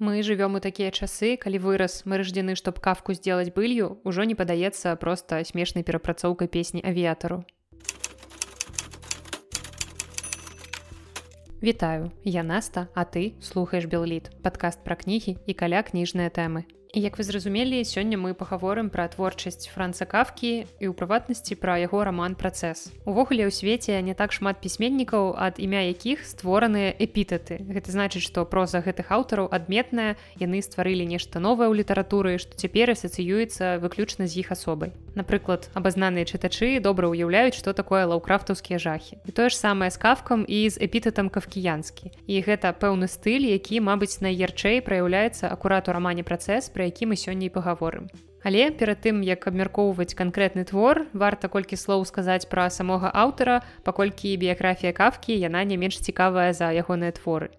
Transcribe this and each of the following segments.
Мы живем у такія часы, калі вырас мы рождены, чтоб кавку сделать былью, ужо не падаецца проста смешнай перапрацоўкай песні авіятару. Вітаю, я Наста, а ты слухаеш Белліт, падкаст пра кнігі і каля кніжныя тэмы. Як вы зразумелі, сёння мы пагаворым пра творчасць франца кавкі і ў прыватнасці пра яго раман працэс. Увогуле ў свеце не так шмат пісьменнікаў, ад імя якіх створаныя эпітэты. Гэта значыць, што проза гэтых аўтараў адметная, яны стварылі нешта новае ў літаратуры, што цяпер асацыюецца выключна з іх асобай. Напрыклад, абазнаныя чытачы добра ўяўляюць, што такое лаўкрафтаўскія жахі. І тое ж самае з кавкам і з эпітэтам кавкіянскі. І гэта пэўны стыль, які, мабыць, найярчэй праяўляецца акурат у рамане працэс пра які мы сёння і пагаворым. Але перад тым як абмяркоўваць канкрэтны твор варта колькі слоў сказаць пра самога аўтара паколькі біяграфія кавкі яна не менш цікавая за ягоныя творы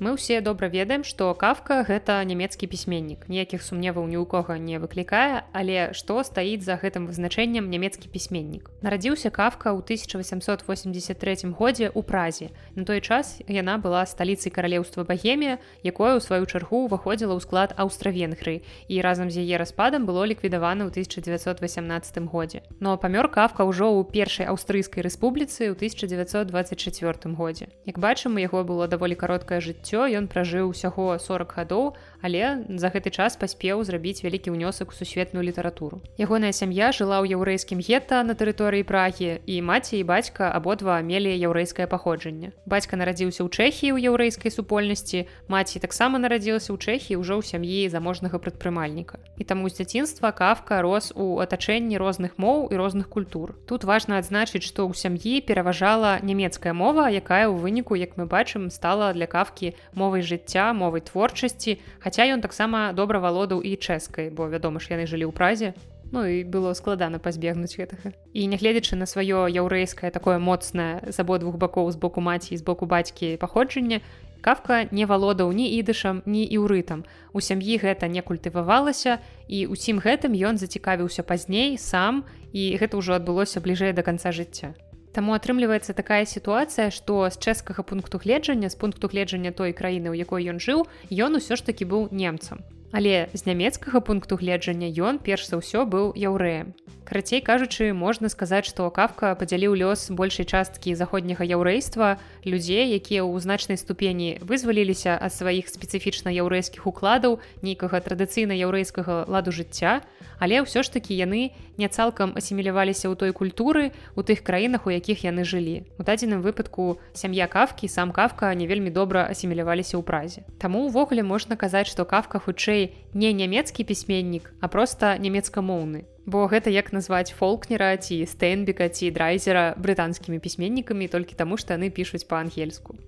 мы ўсе добра ведаем што кавка гэта нямецкі пісьменнік. Ніякіх сумневаў ні ў кого не выклікае але што стаіць за гэтым вызначэннем нямецкі пісьменнік? Нарадзіўся кавка ў 1883 годзе у празе. На той час яна была сталіцай каралеўства багемія якое ў сваю чаргу уваходзіла ў склад аўстра-венгры і разам з яе распадам было ліквідавана ў 1918 годзе. Но памёр кавка ўжо ў першай аўстрыйскай рэспубліцы ў 1924 годзе. Як бачым у яго было даволі кароткае жыццё жыццё ён пражыў усяго 40 гадоў але за гэты час паспеў зрабіць вялікі ўнёсак у сусветную літаратуру. Ягоная сям'я жыла ў яўрэйскім гета на тэрыторыі прагі і маці і бацька абодва мелі яўрэйскае паходжанне. Бацька нарадзіўся ў чэхіі ў яўрэйскай супольнасці маці таксама нарадзілася ў чэхі ўжо ў сям'і заможнага прадпрымальніка. І таму з дзяцінства кавка рос у атачэнні розных моў і розных культур. Тут важна адзначыць што ў сям'і пераважала нямецкая мова якая ў выніку як мы бачым стала для кавкі мовай жыцця мовай творчасці. Хаця ён таксама добра валодаў і чэшскай бо вядома ж яны жылі ў празе. Ну і было складана пазбегнуць гэтага. І нягледзячы на сваё яўрэйскае такое моцнае з абодвух бакоў з боку маці з боку бацькі паходжання кавка не валодаў ні ідышам ні іўрытам. У сям'і гэта не культывавалася і усім гэтым ён зацікавіўся пазней сам і гэта ўжо адбылося бліжэй да канца жыцця Таму атрымліваецца такая сітуацыя, што з чэшскага пункту гледжання з пункту гледжання той краіны, у якой ён жыў, ён усё ж такі быў немцам. Але з нямецкага пункту гледжання ён перш за ўсё быў яўрэем. Карацей кажучы, можна сказаць, што кавка падзяліў лёс большай часткі заходняга яўрэйства людзей, якія ў значнай ступені вызваліліся ад сваіх спецыфічна яўрэйскіх укладаў нейкага традыцыйна яўрэйскага ладу жыцця, але ўсё ж такі яны не цалкам асіміляваліся ў той культуры у тых краінах, у якіх яны жылі. У дадзеным выпадку сям'я кавкі, сам кавка не вельмі добра асіміляваліся ў празе. Таму ўвогуле можна казаць, што хутчэй хутчэй не нямецкі пісьменнік, а проста нямецкамоўны. Бо гэта як назваць фолкнера ці стэнбіка ці драйзера брытанскімі пісьменнікамі толькі таму, што яны пішуць па-ангельску.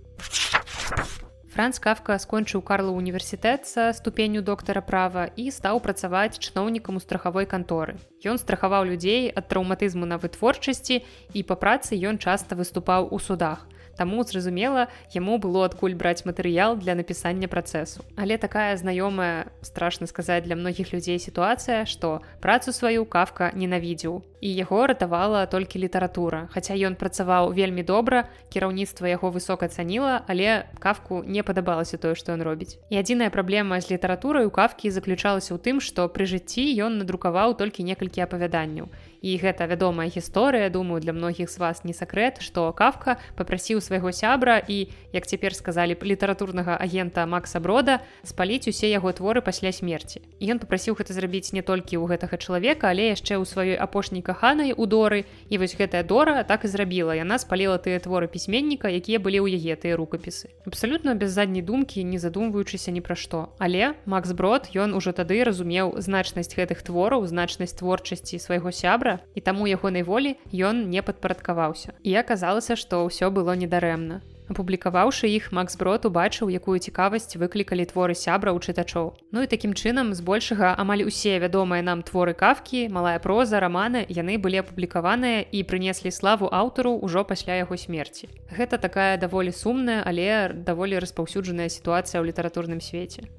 Франц Кафка скончыў Карлу універсітэт са ступенню доктара права і стаў працаваць чыноўнікам у страхавой канторы. Ён страхаваў людзей ад траўматызму на вытворчасці і па працы ён часта выступаў у судах. Таму зразумела, яму было адкуль браць матэрыял для напісання працэсу. Але такая знаёмая страшна сказаць для многіх людзей сітуацыя, што працу сваю кавка ненавідзеў. І яго ратавала толькі літаратура. Хаця ён працаваў вельмі добра, кіраўніцтва яго высока цаніла, але кавку не падабалася тое, што ён робіць. І адзіная праблема з літаратурай у кавкі заключалася ў тым, што пры жыцці ён надрукаваў толькі некалькі апавяданняў і гэта вядомая гісторыя думаю для многіх з вас не сакрэт што кавка попрасіў свайго сябра і як цяпер сказалі б літаратурнага агента макса брода спаліць усе яго творы пасля смерти ён попрасіў гэта зрабіць не толькі ў гэтага чалавека але яшчэ ў сваёй апошняй каханай у доры. І вось гэтая дора так і зрабіла. Яна спаліла тыя творы пісьменніка якія былі ў яе тыя рукапісы. Абсалютна без задняй думкі не задумваючыся ні пра што. Але макс брод ён ужо тады разумеў значнасць гэтых твораў значнасць творчасці свайго сябра доктара і таму ягонай волі ён не падпарадкаваўся і аказалася што ўсё было недарэмна апублікаваўшы іх макс брод убачыў якую цікавасць выклікалі творы сябра ў чытачоў. Ну і такім чынам збольшага амаль усе вядомыя нам творы кавкі малая проза раманы яны былі апублікаваныя і прынеслі славу аўтару ўжо пасля яго смерці. Гэта такая даволі сумная але даволі распаўсюджаная сітуацыя ў літаратурным свеце.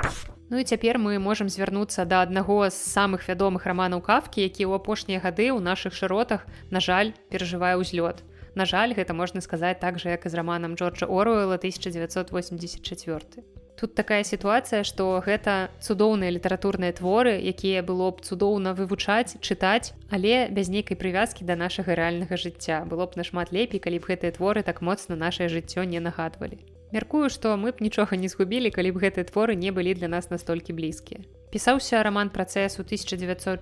а Ну і цяпер мы можам звярнуцца да аднаго з самых вядомых раманаў кавкі, які ў апошнія гады ў нашых шыротах, на жаль, перажывае ўзлёт. На жаль, гэта можна сказаць так жа, як і з раманам Джорджа Оруэла 1984. Тут такая сітуацыя, што гэта цудоўныя літаратурныя творы, якія было б цудоўна вывучаць, чытаць, але без нейкай прывязкі да нашага рэальнага жыцця. Было б нашмат лепей, калі б гэтыя творы так моцна нашае жыццё не нагадвалі. Мяркую, што мы б нічога не згубілі, калі б гэтыя творы не былі для нас настолькі блізкія. Пісаўся раман працэс у 1914-15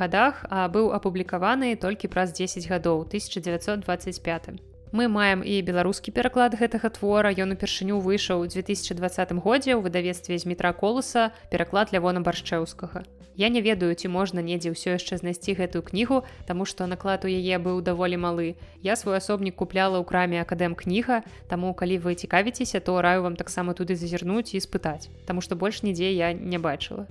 годах, а быў апублікаваны толькі праз 10 гадоў 1925. Мы маем і беларускі пераклад гэтага твора ён упершыню выйшаў у 2020 годзе ў выдавецтве з метра колуса пераклад лявона баршчэўскага. Я не ведаю, ці можна недзе ўсё яшчэ знайсці гэтую кнігу, таму што наклад у яе быў даволі малы. Я свой асобнік купляла ў краме акадэм кніга, таму калі вы цікавіцеся, то раю вам таксама туды зазірнуць і спытаць, Таму што больш нідзе я не бачыла.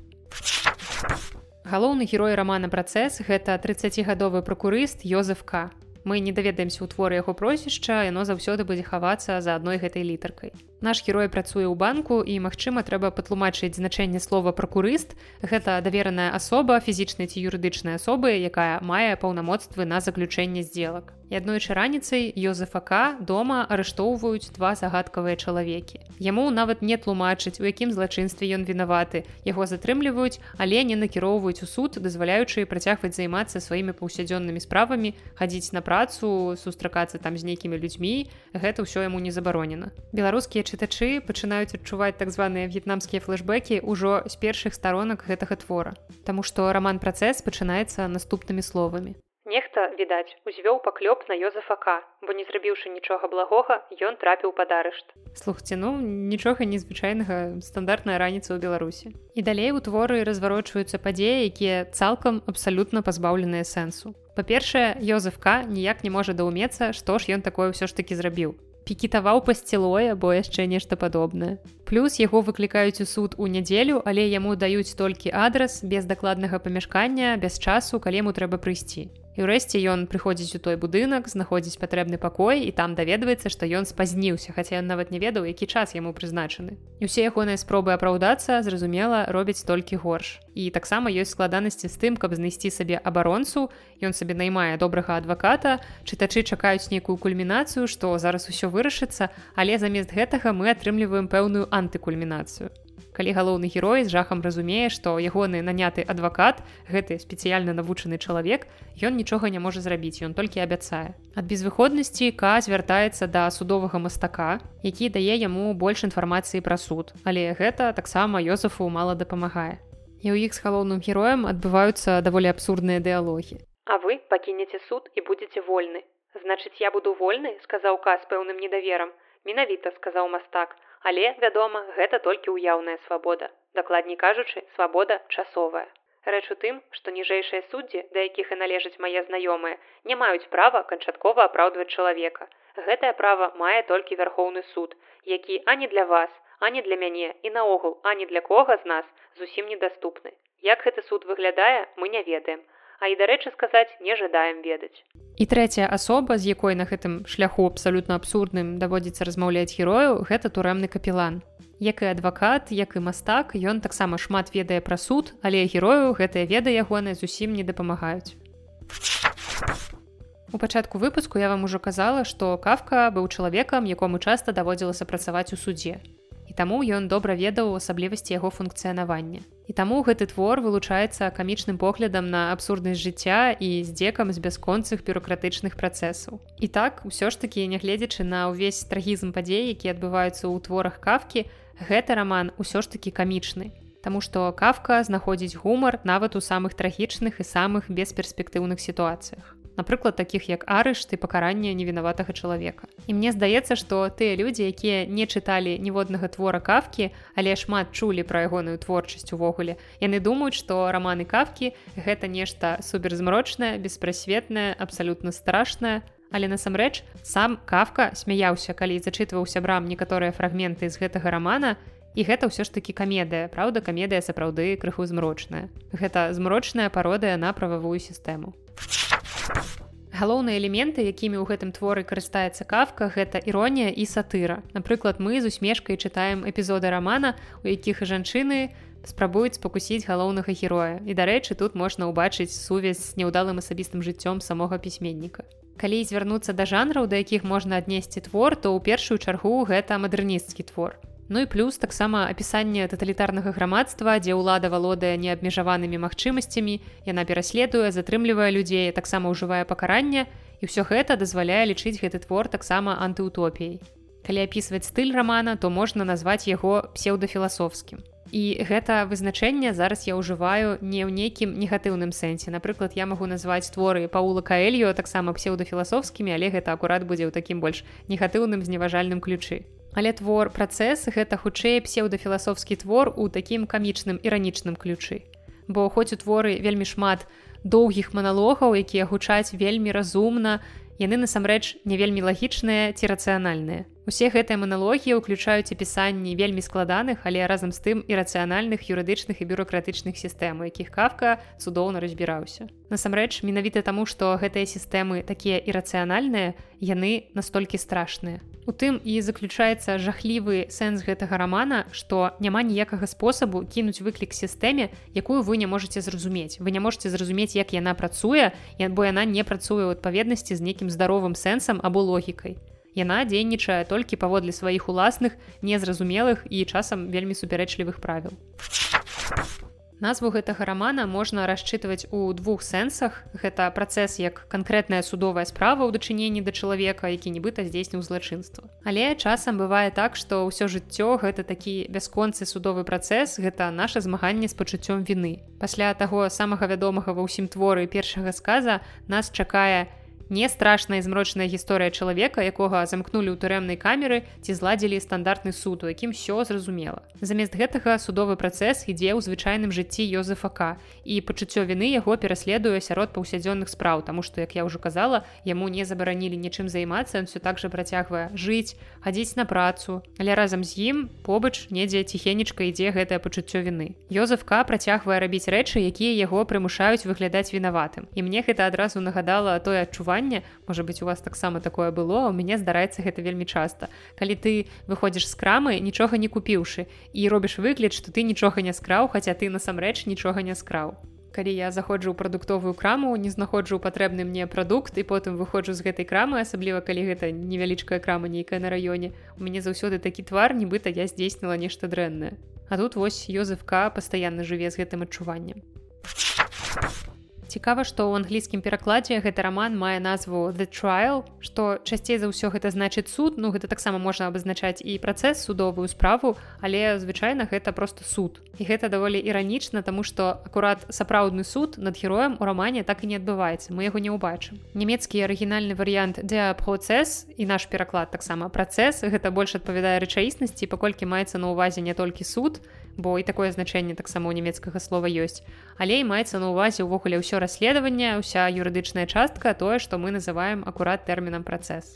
Галоўны герой рамана працэс гэта 30гадовы пракурыст Йозефка мы не даведаемся ў творы яго прозвішча яно заўсёды будзе хавацца за адной гэтай літаркай. Наш герой працуе ў банку і магчыма трэба патлумачыць значэнне слова пракурыст гэта давераная асоба фізічнай ці юрыдычнай асобы якая мае паўнамоцтвы на заключэнне здзелак і аднойчы раніцай Йозефака дома арыштоўваюць два загадкавыя чалавекі. Яму нават не тлумачыць у якім злачынстве ён вінаваты. Яго затрымліваюць але не накіроўваюць у суд дазваляючы працягваць займацца сваімі паўсядзённымі справамі хадзіць на працу сустракацца там з нейкімі людзьмі. Гэта ўсё яму не забаронена. Беларускія чытачы пачынаюць адчуваць так званыя в'етнамскія флэшбэкі ўжо з першых сторонак гэтага твора. Таму што раман працэс пачынаецца наступнымі словамі Нехта відаць узвёў паклёп на Йозефака бо не зрабіўшы нічога благога ён трапіў пад арышт. Слухце ну нічога незвычайнага стандартная раніца ў беларусі. І далей у творы разварочваюцца падзеі якія цалкам абсалютна пазбаўленыя сэнсу. Па-першае Йозефка ніяк не можа даўмецца што ж ён такое ўсё ж такі зрабіў. Пікетаваў пасцілое або яшчэ нешта падобнае. Плюс яго выклікаюць у суд у нядзелю, але яму даюць толькі адрас без дакладнага памяшкання без часу, калі яму трэба прыйсці і ўрэшце ён прыходзіць у той будынак знаходзіць патрэбны пакой і там даведваецца што ён спазніўся хаця ён нават не ведаў які час яму прызначаны і усе ягоныя спробы апраўдацца зразумела робяць толькі горш. І таксама ёсць складанасці з тым каб знайсці сабе абаронцу ён сабе наймае добрага адваката чытачы чакаюць нейкую кульмінацыю што зараз усё вырашыцца але замест гэтага мы атрымліваем пэўную антыкульмінацыю калі галоўны герой з жахам разумее што ягоны наняты адвакат гэты спецыяльна навучаны чалавек ён нічога не можа зрабіць ён толькі абяцае. Ад безвыходнасці к звяртаецца да судовага мастака які дае яму больш інфармацыі пра суд. Але гэта таксама Йозафу мала дапамагае. І ў іх з галоўным героем адбываюцца даволі абсурдныя дыалогі А вы пакінеце суд і будетеце вольны. Значыць я буду вольны сказаў каз пэўным недаверам. Менавіта сказаў мастак Але, вядома, гэта толькі ўяўная свабода. Дакладней кажучы, свабода часовая. Рэч у тым, што ніжэйшыя суддзі, да якіх і належаць мае знаёмыя, не маюць права канчаткова апраўдваць чалавека. Гэтае права мае толькі вярхоўны суд, які ані для вас, ані для мяне і наогул ані для кога з нас зусім недаступны. Як гэты суд выглядае, мы не ведаем, а і дарэчы сказаць не жадаем ведаць. І трэцяя асоба, з якой на гэтым шляху абсалютна абсурдным даводзіцца размаўляць герою, гэта турэмны капелан. Як і адвакат, як і мастак, ён таксама шмат ведае пра суд, але герою гэтыя веды ягоныя зусім не дапамагаюць. У пачатку выпуску я вам ужо казала, што кафка быў чалавекам, якому часта даводзілася працаваць у судзе таму ён добра ведаў асаблівасці яго функцыянавання. І таму гэты твор вылучаецца камічным поглядам на абсурднасць жыцця і здзекам з бясконцых бюрократычных працэсаў. І так усё ж такі нягледзячы на ўвесь трагізм падзей, які адбываюцца ў творах кафкі, гэты раман усё ж такі камічны. Таму што кафка знаходзіць гумар нават у самых трагічных і самых бесперспектыўных сітуацыях напрыклад таких як арышт і пакаранне невінаватага чалавека і мне здаецца што тыя людзі якія не чыталі ніводнага твора кафкі але шмат чулі пра ягоную творчасць увогуле яны думаюць што раманы кафкі гэта нешта суперзмрочнае беспрасветнае абсалютна страшнае. Але насамрэч сам кафка смяяўся калі зачытваў сябрам некаторыя фрагменты з гэтага рамана і гэта ўсё ж такі камедыя. Праўда камедыя сапраўды крыху змрочная. Гэта змрочная пародыя на прававую сістэму галоўныя элементы якімі ў гэтым творы карыстаецца кафка гэта іронія і сатыра. Напрыклад мы з усмешкай чытаем эпізоды рамана у якіх жанчыны спрабуюць спакусіць галоўнага героя. І дарэчы тут можна ўбачыць сувязь з няўдалым асабістым жыццём самога пісьменніка. Калі звярнуцца да жанраў да якіх можна аднесці твор то ў першую чаргу гэта мадэрнісцкі твор Ну і плюс таксама апісанне таталітарнага грамадства дзе ўлада валодае неабмежаванымі магчымасцямі яна пераследуе затрымлівае людзей таксама ўжывае пакаранне і ўсё гэта дазваляе лічыць гэты твор таксама антыутопіяй калі апісваць стыль рамана то можна назваць яго псеўдафіласофскім І гэта вызначэнне зараз я ўжываю не ў нейкім негатыўным сэнсе. Напрыклад, я магу назваць творы Паула Каэльо таксама псеўдафіласофскімі, але гэта акурат будзе ў такім больш негатыўным зневажальным ключы. Але твор працэс гэта хутчэй псеўдафіласофскі твор у такім камічным іранічным ключы. Бо хоць у творы вельмі шмат доўгіх маналогаў, якія гучаць вельмі разумна, яны насамрэч не вельмі лагічныя ці рацыянальныя. Усе гэтыя маналогіі ўключаюць апісанні вельмі складаных, але разам з тым і рацыянальных юрыдычных і бюрократычных сістэм, у якіх кавка цудоўна разбіраўся. Насамрэч менавіта таму, што гэтыя сістэмы такія ірацыянальныя, яны настолькі страшныя. У тым і заключаецца жахлівы сэнс гэтага рамана, што няма ніякага спосабу кінуць выклік сістэме, якую вы не можете зразумець. Вы не можете зразумець, як яна працуе, бо яна не працуе ў адпаведнасці з нейкім здаровым сэнсам або логікай. Яна дзейнічае толькі паводле сваіх уласных, незразумелых і часам вельмі супярэчлівых правіл. Назву гэтага рамана можна расчытваць у двух сэнсах. Гэта працэс як канкрэтная судовая справа ў дачыненні да чалавека, які нібыта здзейсніў злачынства. Але часам бывае так, што ўсё жыццё гэта такі бясконцы судовы працэс, гэта наше змаганне з пачуццём віны. Пасля таго самага вядомага ва ўсім творы першага сказа нас чакае не страшная змрочная гісторыя чалавека якога замкнулі ў турэмнай камеры ці зладзілі стандартны суд у якім все зразумела. Замест гэтага судовы працэс ідзе ў звычайным жыцці Йозефака і пачуццё віны яго пераследуе сярод паўсядзённых спраў тому что як я ўжо казала яму не забаранілі нічым займацца ён все так же працягвае жыць хадзіць на працу. Але разам з ім побач недзе ціхенечка ідзе гэтае пачуццё віны. Йозефка працягвае рабіць рэчы якія яго прымушаюць выглядаць вінаватым. І мне гэта адразу нагадала тое адчуванне адчуванне можа быть у вас таксама такое было у мяне здараецца гэта вельмі часта. Калі ты выходзіш з крамы нічога не купіўшы і робіш выгляд што ты нічога не скраў хаця ты насамрэч нічога не скраў. Калі я заходжу ў прадуктовую краму не знаходжу патрэбны мне прадукт і потым выходжу з гэтай крамы асабліва калі гэта невялічкая крама нейкая на раёне у мяне заўсёды такі твар нібыта я здзейсніла нешта дрэннае. А тут вось Йозефка пастаянна жыве з гэтым адчуваннем цікава што ў англійскім перакладзе гэты раман мае назву the trial што часцей за ўсё гэта значыць суд ну гэта таксама можна абазначаць і працэс судовую справу але звычайна гэта просто суд. І гэта даволі іранічна тому что акурат сапраўдны суд над героем у рамане так і не адбываецца. Мы яго не ўбачым. Нямецкі арыгінальны варыянт для процесс і наш пераклад таксама працэс гэта больш адпавядае рэчаіснасці паколькі маецца на ўвазе не толькі суд бо і такое значэнне таксама у нямецкага слова ёсць. Але і маецца на ўвазе ўвогуле ўсё расследаванне ўся юрыдычная частка тое што мы называем акурат тэрмінам працэс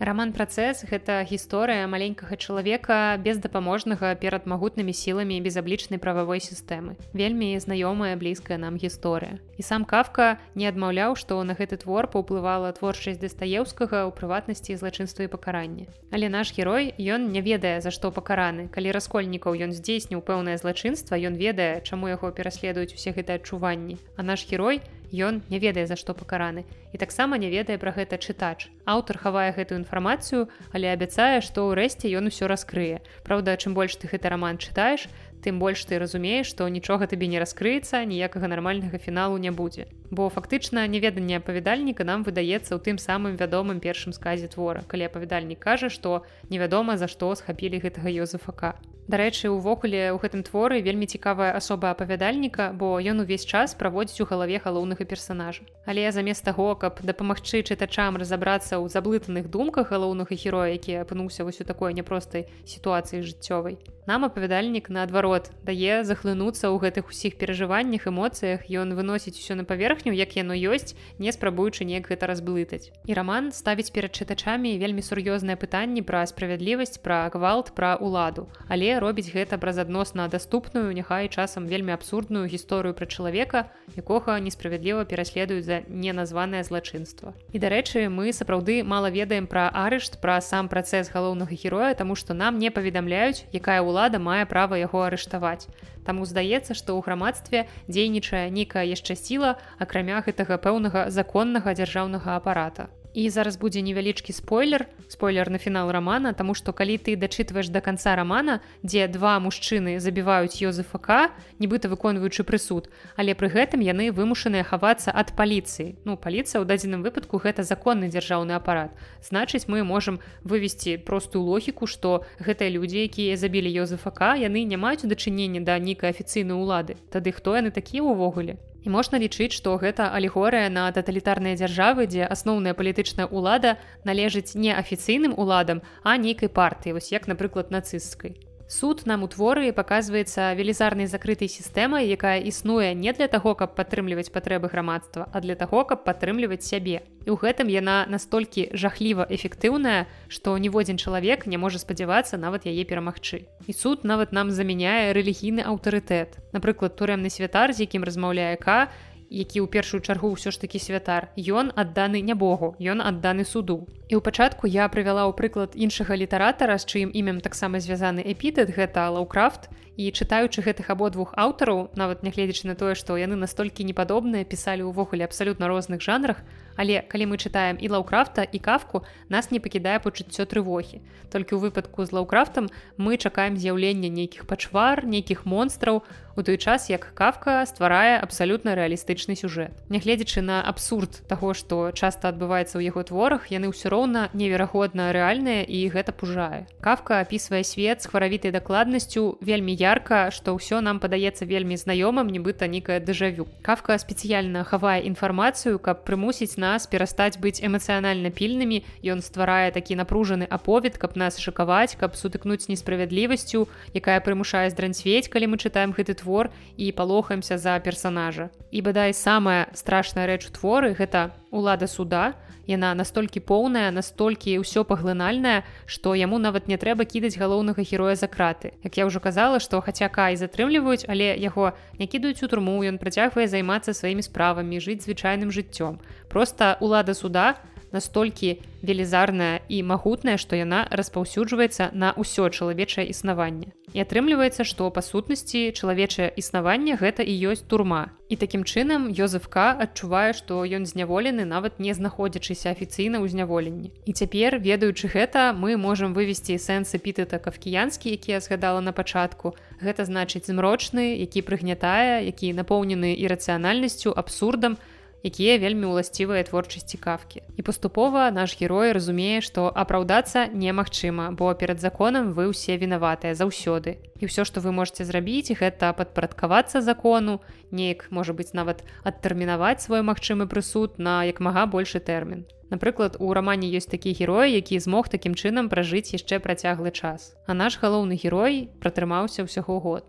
роман працэс гэта гісторыя маленькага чалавека бездапаможнага перад магутнымі сіламі безаблічнай прававой сістэмы вельмі знаёмая блізкая нам гісторыя і сам кавка не адмаўляў што на гэты твор паўплывала творчасць дастаеўскага ў прыватнасці злачынства і пакаранне але наш герой ён не ведае за што пакараны калі раскольнікаў ён здзейсніў пэўнае злачынства ён ведае чаму яго пераследуюць усе гэтыя адчуванні. А наш герой ён не ведае за што пакараны. І таксама не ведае пра гэта чытач. Аўтар хавае гэтую інфармацыю але абяцае што ўрэшце ён усё раскрые. Праўда чым больш ты гэты раман чытаеш тым больш ты разумееш што нічога табе не раскрыецца ніякага нармальнага фіналу не будзе. Бо фактычна неведанне апавядальніка нам выдаецца ў тым самым вядомым першым сказе твора калі апавядальнік кажа што невядома за што схапілі гэтага Йозефака Дарэчы, увогуле ў гэтым творы вельмі цікавая асоба апавядальніка, бо ён увесь час праводзіць у галаве галоўнага персонажа. Але замест таго, каб дапамагчы чытачам разабрацца ў заблытаных думках галоўнага героя, які апынуўся вось у такой няпростай сітуацыі жыццёвай. Нам апавядальнік наадварот дае захлынуцца ў гэтых усіх перажываннях эмоцыях. Ён выносіць усё на паверхню як яно ёсць не спрабуючы неяк гэта разблытаць і раман ставіць перад чытачамі вельмі сур'ёзныя пытанні пра справядлівасць пра гвалт пра уладу але робіць гэта праз адносна даступную няхай часам вельмі абсурдную гісторыю пра чалавека якога несправядліва пераследуюць за неназванае злачынства. І дарэчы мы сапраўды мала ведаем пра арышт пра сам працэс галоўнага героя тому што нам не паведамляюць якая ўлада ўлада мае права яго арыштаваць. Таму здаецца, што ў грамадстве дзейнічае нейкая яшчэ сіла, акрамя гэтага пэўнага законнага дзяржаўнага апарата і зараз будзе невялічкі спойлер спойлер на фінал романа тому что калі ты дачытваеш до конца романа дзе два мужчыны забіваюць ёзефака нібыта выконваючы прысуд але пры гэтым яны вымушаныя хавацца ад паліцыі. Ну паліцыя ў дадзеным выпадку гэта законны дзяржаўны апарат. Значыць мы можемм вывесці простую логіку что гэтыя людзі якія забілі ёзефака яны не маюць дачынення да нейкай афіцыйнай улады. Тады хто яны такія ўвогуле І можна лічыць, што гэта алегорыя на таталітарныя дзяржавы, дзе асноўная палітычная ўлада належыць не афіцыйным уладам, а нейкай партыі, вось як, напрыклад, нацысцкай. Суд нам у творы паказваецца велізарнай закрытай сістэмай, якая існуе не для таго, каб падтрымліваць патрэбы грамадства, а для таго, каб падтрымліваць сябе. І ў гэтым яна настолькі жахліва эфектыўная, што ніводзін чалавек не можа спадзявацца нават яе перамагчы. І суд нават нам замяняе рэлігійны аўтарытэт. Напрыклад, турэмны святар, з якім размаўляе К, які ў першую чаргу ўсё ж такі святар ён адданы не богу ён адданы суду і ў пачатку я прывяла ў прыклад іншага літаратара з чыім імем таксама звязаны эпітэт гэта лаўкрафт і чытаючы гэтых абодвух аўтараў нават нягледзячы на тое што яны настолькі непадобныя пісалі ўвогуле абсалютна розных жанрах але калі мы чытаем і лаўкрафта і кафку нас не пакідае пачуццё трывогі. Толькі ў выпадку з лаўкрафтам мы чакаем з'яўлення нейкіх пачвар нейкіх монстраў у той час як кафка стварае абсалютна рэалістычны сюжэт. Нягледзячы на абсурд таго што часта адбываецца ў яго творах яны ўсё роўна неверагодна рэальныя і гэта пужае. Кафка апісвае свет з хваравітай дакладнасцю вельмі ярка што ўсё нам падаецца вельмі знаёмым нібыта нейкая дэжавю. Кафка спецыяльна хавае інфармацыю каб прымусіць нас перастаць быць эмацыянальна пільнымі. Ён стварае такі напружаны аповед каб нас шакаваць каб сутыкнуць несправядлівасцю якая прымушае здранцвець калі мы чытаем гэты твор твор і палохаемся за персонажа і бадай самая страшная рэч у творы гэта лада суда. Яна настолькі поўная настолькі ўсё паглынальная што яму нават не трэба кідаць галоўнага героя за краты. Як я ўжо казала што хаця кай затрымліваюць але яго не кідаюць у турму ён працягвае займацца сваімі справамі жыць звычайным жыццём. Просто лада суда настолькі велізарная і магутная што яна распаўсюджваецца на ўсё чалавечае існаванне. І атрымліваецца што па сутнасці чалавечае існаванне гэта і ёсць турма. І такім чынам Йозефка адчувае што ён зняволены нават не знаходзячыся афіцыйна ў зняволенні. І цяпер ведаючы гэта мы можемм вывесці сэнсы пітэта кафкіянскі які я згадала на пачатку. Гэта значыць змрочны які прыгнятае які напоўнены ірацыянальнасцю абсурдам якія вельмі ўласцівыя творчасці кафкі. І паступова наш герой разумее, што апраўдацца немагчыма, бо перад законам вы ўсе вінаватыя заўсёды. І ўсё, што вы можете зрабіць, гэта падпарадкавацца закону, неяк можа быць нават адтэрмінаваць свой магчымы прысуд на як мага большы тэрмін. Напрыклад, у рамане ёсць такі герой, які змог такім чынам пражыць яшчэ працяглы час. А наш галоўны герой пратрымаўся ўсяго год.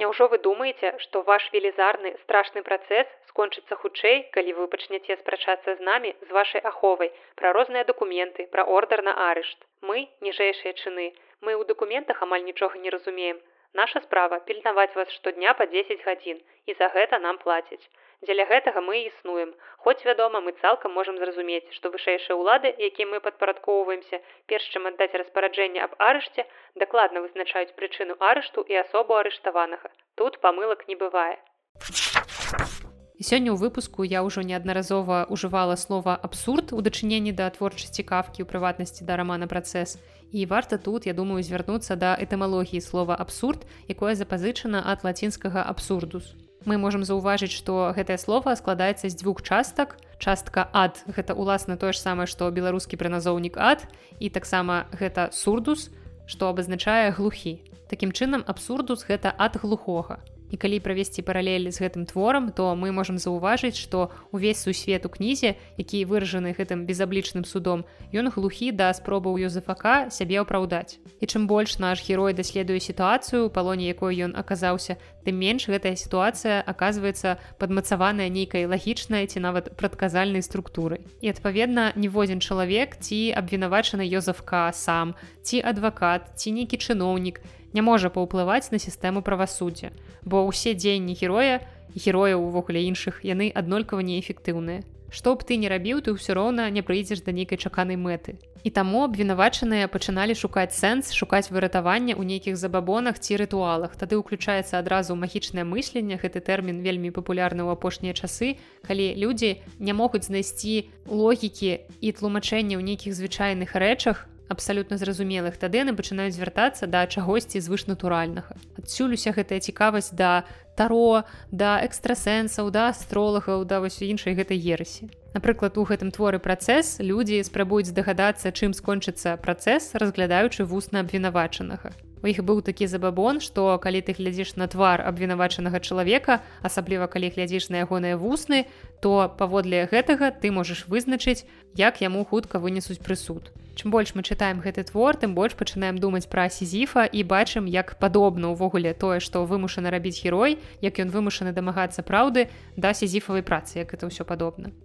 Няўжо вы думаеце, што ваш велізарны страшны працэс скончыцца хутчэй, калі вы пачняце спрачацца з намі з вашай аховай пра розныя дакументы, пра ордар на арышт. Мы ніжэйшыя чыны. Мы ў дакументах амаль нічога не разумеем. Наша справа пільнаваць вас штодня па 10 гадзін і за гэта нам плацяць. Дзеля гэтага мы існуем. Хоць вядома, мы цалкам можам зразумець, што вышэйшыя ўлады, якім мы падпарадкоўваемся, перш чым аддаць распараджэнне аб арышце, дакладна вызначаюць прычыну арышту і асобу арыштаванага. Тут памылак не бывае. І сёння ў выпуску я ўжо неаднаразова ўжывала слова абсурд у дачыненні да творчасці кафкі ў прыватнасці да рамана працэс. І варта тут, я думаю, звярнуцца да этымалогіі слова абсурд, якое запазычана ад лацінскага абсурдус. Мы можам заўважыць, што гэтае слово складаецца з дзвюх частак. Частка ад гэта ўласна тое ж самае, што беларускі прыназоўнік ад і таксама гэта сурдус, што абазначае глухі. Такім чынам абсурдус гэта ад глухога. І калі правесці паралелі з гэтым творам, то мы можам заўважыць, што увесь сусвет у кнізе, які выражаны гэтым безаблічным судом, ён глухі да спробаў Йозефака сябе апраўдаць. І чым больш наш герой даследуе сітуацыю, палоне якой ён аказаўся, тым менш гэтая сітуацыя аказваецца падмацаваная нейкай лагічнай ці нават прадказальнай структурай. І адпаведна, ніводзін чалавек ці абвінавачаны Йозефка сам, ці адвакат, ці нейкі чыноўнік, не можа паўплываць на сістэму правасуддзя, бо ўсе дзеянні героя героя ўвогуле іншых яны аднолькава неэфектыўныя. што б ты не рабіў ты ўсё роўна не прыйдзеш да нейкай чаканай мэты і таму абвінавачаныя пачыналі шукаць сэнс шукаць выратавання ў нейкіх забабонах ці рытуалах тады ўключаецца адразу магічнае мысленне гэты тэрмін вельмі папулярны ў апошнія часы калі людзі не могуць знайсці логікі і тлумачэння ў нейкіх звычайных рэчах абсалютна зразумелых. Тады яны пачынаюць звяртацца да чагосьці звышнатуральнага адсюль уся гэтая цікавасць да таро да экстрасэнсаў да астролагаў да вось іншай гэтай ерасі. Напрыклад у гэтым творы працэс людзі спрабуюць здагадацца чым скончыцца працэс разглядаючы вусна абвінавачанага. У іх быў такі забабон, што калі ты глядзіш на твар абвінавачанага чалавека, асабліва калі глядзіш на ягоныя вусны, то паводле гэтага ты можаш вызначыць, як яму хутка вынесуць прысуд. Чым больш мы чытаем гэты твор, тым больш пачынаем думаць пра сізіфа і бачым, як падобна ўвогуле тое, што вымушаны рабіць герой, як ён вымушаны дамагацца праўды да сізіфавай працы, як это ўсё падобна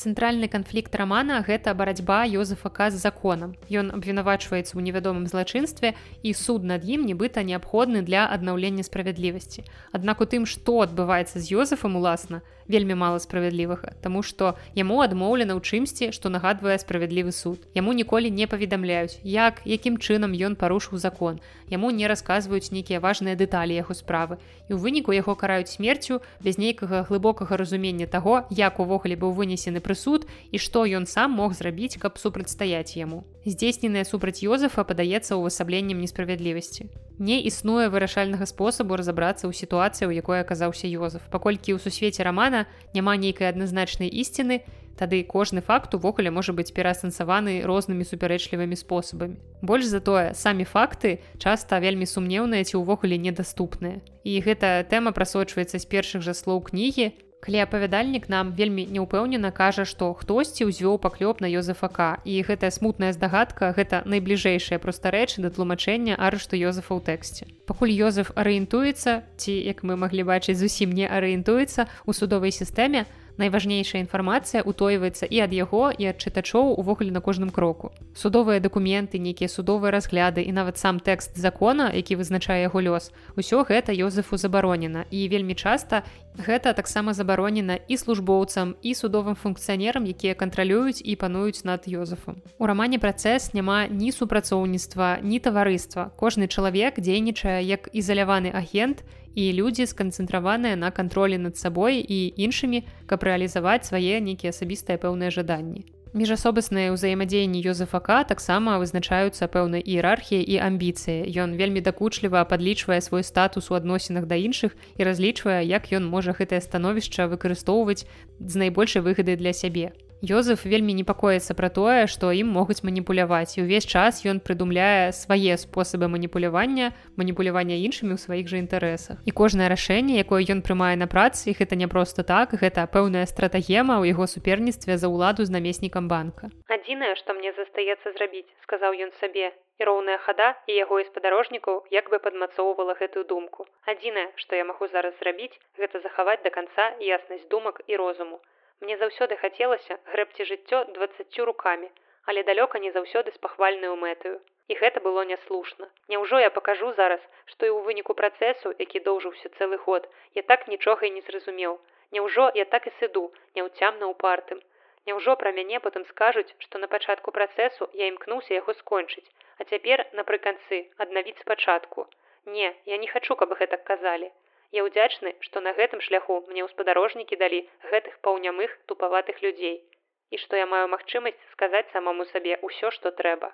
цэнтральны канфлікт рамана гэта барацьба Йозефака з законам. Ён абвінавачваецца ў невядомым злачынстве і суд над ім нібыта неабходны для аднаўлення справядлівасці. Аднак у тым, што адбываецца з Йозефам уласна, вельмі мала справядлівага Таму што яму адмоўлена ў чымсьці што нагадвае справядлівы суд. Яму ніколі не паведамляюць як якім чынам ён парушыў закон. Яму не расказваюць нейкія важныя дэталі яго справы. І ў выніку яго караюць смерцю без нейкага глыбокага разумення таго як увогуле быў вынесены прысуд і што ён сам мог зрабіць каб супрацьстаяць яму. Здзейсненае супраць Йозефа падаецца ўвасабленнем несправядлівасці. Не існуе вырашальнага спосабу разабрацца ў сітуацыі, у якой аказаўся Йозеф. Паколькі ў сусвеце рамана няма нейкай адназначнай ісціны, тады кожны факт увогуле можа быць пераасэнсаваны рознымі супярэчлівымі спосабамі. Больш за тое, самі факты часта вельмі сумнеўныя ці ўвогуле недаступныя. І гэта тэма прасочваецца з першых жа слоў кнігі, калі апавядальнік нам вельмі неўпэўнена кажа што хтосьці ўзвёў паклёп на Йозефака і гэтая смутная здагадка гэта найбліжэйшая проста рэчы да тлумачэння арышту Йозефа ў тэксце пакуль Йозеф арыентуецца ці як мы маглі бачыць зусім не арыентуецца у судовай сістэме найважнейшая інфармацыя утойваецца і ад яго і ад чытачоў увогуле на кожным кроку. Судовыя дакументы, нейкія судовыя разгляды і нават сам тэкст закона, які вызначае яго лёс. Усё гэта Йозефу забаронена і вельмі часта гэта таксама забаронена і службоўцам і судовым функцыянерам, якія кантралююць і пануюць над Йозефам. У рамане працэс няма ні супрацоўніцтва, ні таварыства. Кожны чалавек дзейнічае як ізаляваны агент, і людзі сканцэнтраваныя на кантролі над сабой і іншымі, каб рэалізаваць свае нейкія асабістыя пэўныя жаданні. Міжасобасныя ўзаемадзеянні Йозефака таксама вызначаюцца пэўнай іерархіяй і амбіцыі. Ён вельмі дакучліва падлічвае свой статус у адносінах да іншых і разлічвае, як ён можа гэтае становішча выкарыстоўваць з найбольшай выгады для сябе. Йозеф вельмі непакоіцца пра тое, што ім могуць маніпуляваць і ўвесь час ён прыдумляе свае спосабы маніпулявання, маніпулявання іншымі ў сваіх жа інтарэсах. І кожнае рашэнне, якое ён прымае на працы, гэта не проста так, гэта пэўная стратагема ў яго суперніцтве за ўладу з намеснікам банка. Адзінае, што мне застаецца зрабіць, сказаў ён сабе. Роўная хада і яго і спадарожнікаў як бы падмацоўвала гэтую думку. Адзінае, што я магу зараз зрабіць, гэта захаваць да канца яснасць думак і розуму. Мне заўсёды хацелася грэбці жыццё дваццацю рукамі, але далёка не заўсёды з пахвальную мэтаю. І гэта было няслушна. Няўжо я пакажу зараз, што і ў выніку працэсу, які доўжыўся цэлы год, я так нічога і не зразумеў. Няўжо я так і сыду, няўцямна упартым. Няўжо пра мяне потым скажуць, што на пачатку працэсу я імкнуўся яго скончыць, а цяпер напрыканцы аднавіць спачатку. Не, я не хачу, каб гэтак казалі. Я ўдзячны, што на гэтым шляху мне ў спадарожнікі далі гэтых паўнямых тупаватых людзей і што я маю магчымасць сказаць самому сабе ўсё, што трэба.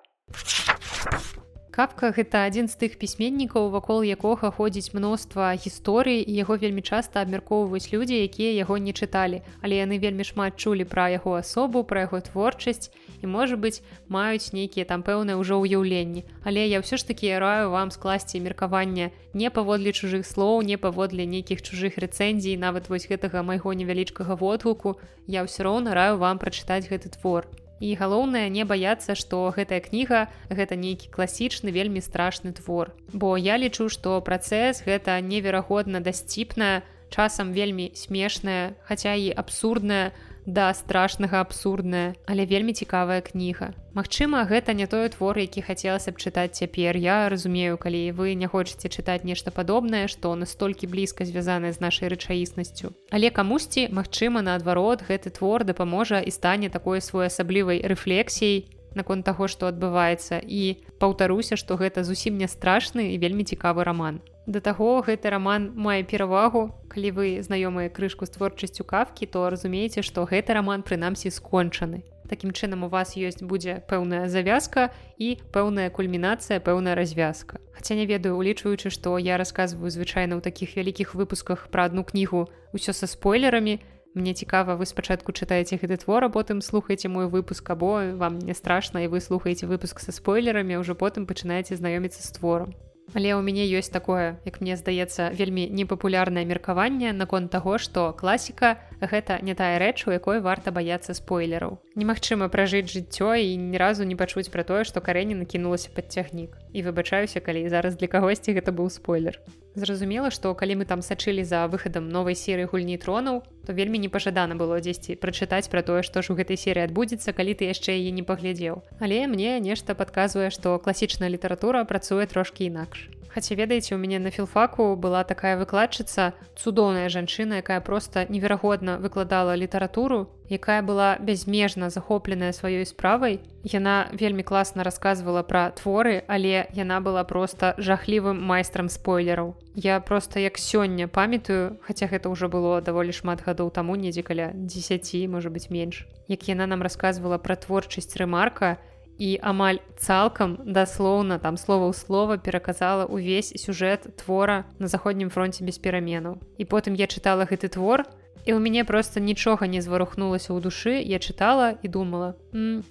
Капка гэта адзін з тых пісьменнікаў, вакол якога ходзіць мноства гісторый і яго вельмі часта абмяркоўваюць людзі, якія яго не чыталі, але яны вельмі шмат чулі пра яго асобу, пра яго творчасць і можа быць маюць нейкія там пэўныя ўжо ўяўленні. Але я ўсё ж такі раю вам скласці меркаванне не паводле чужых слоў, не паводле нейкіх чужых рэцэнзій, нават вось гэтага майго невялічкага водгуку, я ўсё роўна раю вам прачытаць гэты твор. І галоўнае не баяцца, што гэтая кніга гэта нейкі класічны вельмі страшны твор. Бо я лічу, што працэс гэта неверагодна дасціпная, часам вельмі смешная, хаця і абсурдная, да страшнага абсурдная але вельмі цікавая кніга. Магчыма гэта не той твор які хацелася б чытаць цяпер. Я разумею калі вы не хочаце чытаць нешта падобнае што настолькі блізка звязанае з нашай рэчаіснасцю. Але камусьці магчыма наадварот гэты твор дапаможа і стане такой своеасаблівай рэфлексіяй наконт таго што адбываецца. І паўтаруся што гэта зусім не страшны і вельмі цікавы роман Да таго гэты роман мае перавагу. Калі вы знаёмыя крышку з творчасцю кавкі то разумееце што гэты роман прынамсі скончаны. Такім чынам у вас ёсць будзе пэўная завязка і пэўная кульмінацыя пэўная развязка. Хаця не ведаю улічваючы што я рассказываю звычайна ў такіх вялікіх выпусках пра адну кнігу ўсё са спойлерамі Мне цікава вы спачатку чытаеце гэты твор а потым слухаеце мой выпуск або вам не страшна і вы слухаеце выпуск са спойлерамі ўжо потым пачынаеце знаёміцца з творам Але ў мяне ёсць такое, як мне здаецца, вельмі непапулярнае меркаванне наконт таго, што класіка гэта не тая рэч, у якой варта баяцца спойлераў. Немагчыма пражыць жыццё і ні разу не пачуць пра тое, што карэнне накінулася пад цягнік. І выбачаюся, калі зараз для кагосьці гэта быў спойлер. Зразумела, што калі мы там сачылі за выхадам новай серыі гульні тронаў, то вельмі непажадана было дзесьці прачытаць пра тое, што ж у гэтай серыі адбудзецца, калі ты яшчэ яе не паглядзеў. Але мне нешта падказвае, што класічная літаратура працуе трошкі інакш. Хаця ведаеце, у мяне на філфаку была такая выкладчыца, цудоўная жанчына, якая проста неверагодна выкладала літаратуру, якая была бязмежна захопленая сваёй справай. Яна вельмі класна расказвала пра творы, але яна была проста жахлівым майстрам спойлераў. Я проста як сёння памятаю, хаця гэта ўжо было даволі шмат гадоў таму недзе каля 10, можа быць менш. Як яна нам расказвала пра творчасць рэмарка, і амаль цалкам даслоўна там слова ў слова пераказала ўвесь сюжэт твора на заходнім фронте без пераменаў і потым я чытала гэты твор і у мяне просто нічога не зварухнулася ў душы я чытала і думала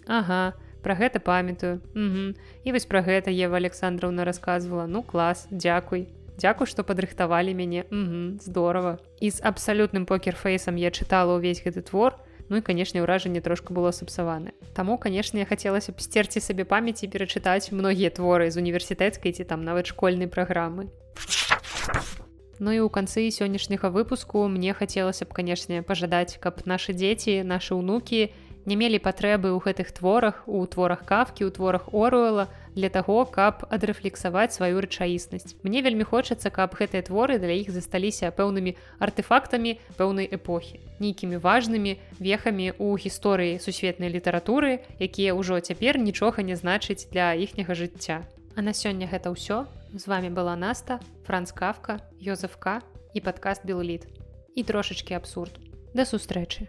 ага про гэта памятаю і вось пра гэта Ева александровна рассказывала. Ну клас дзякуй Дякую што падрыхтавалі мяне здорово і з абсалютным покерфейсам я чытала ўвесь гэты твор Ну і канешне ўражанне трошку было сапсаваны. Таму канешне хацелася б сцерці сабе памяці перачытаць многія творы з універсітэцкай ці там нават школьнай праграмы. Ну і ў канцы сённяшняга выпуску мне хацелася б канешне пажадаць, каб нашы дзеці, нашы ўнукі, не мелі патрэбы ў гэтых творах у творах кавкі у творах оруэла для таго каб адрэфлексаваць сваю рэчаіснасць. Мне вельмі хочацца каб гэтыя творы для іх засталіся пэўнымі артефактамі пэўнай эпохі нейкімі важнымі вехамі ў гісторыі сусветнай літаратуры якія ўжо цяпер нічога не значыць для іхняга жыцця. А на сёння гэта ўсё. З вами была наста франц кавка Йозефка і падкаст белліт і трошачки абсурд. Да сустрэчы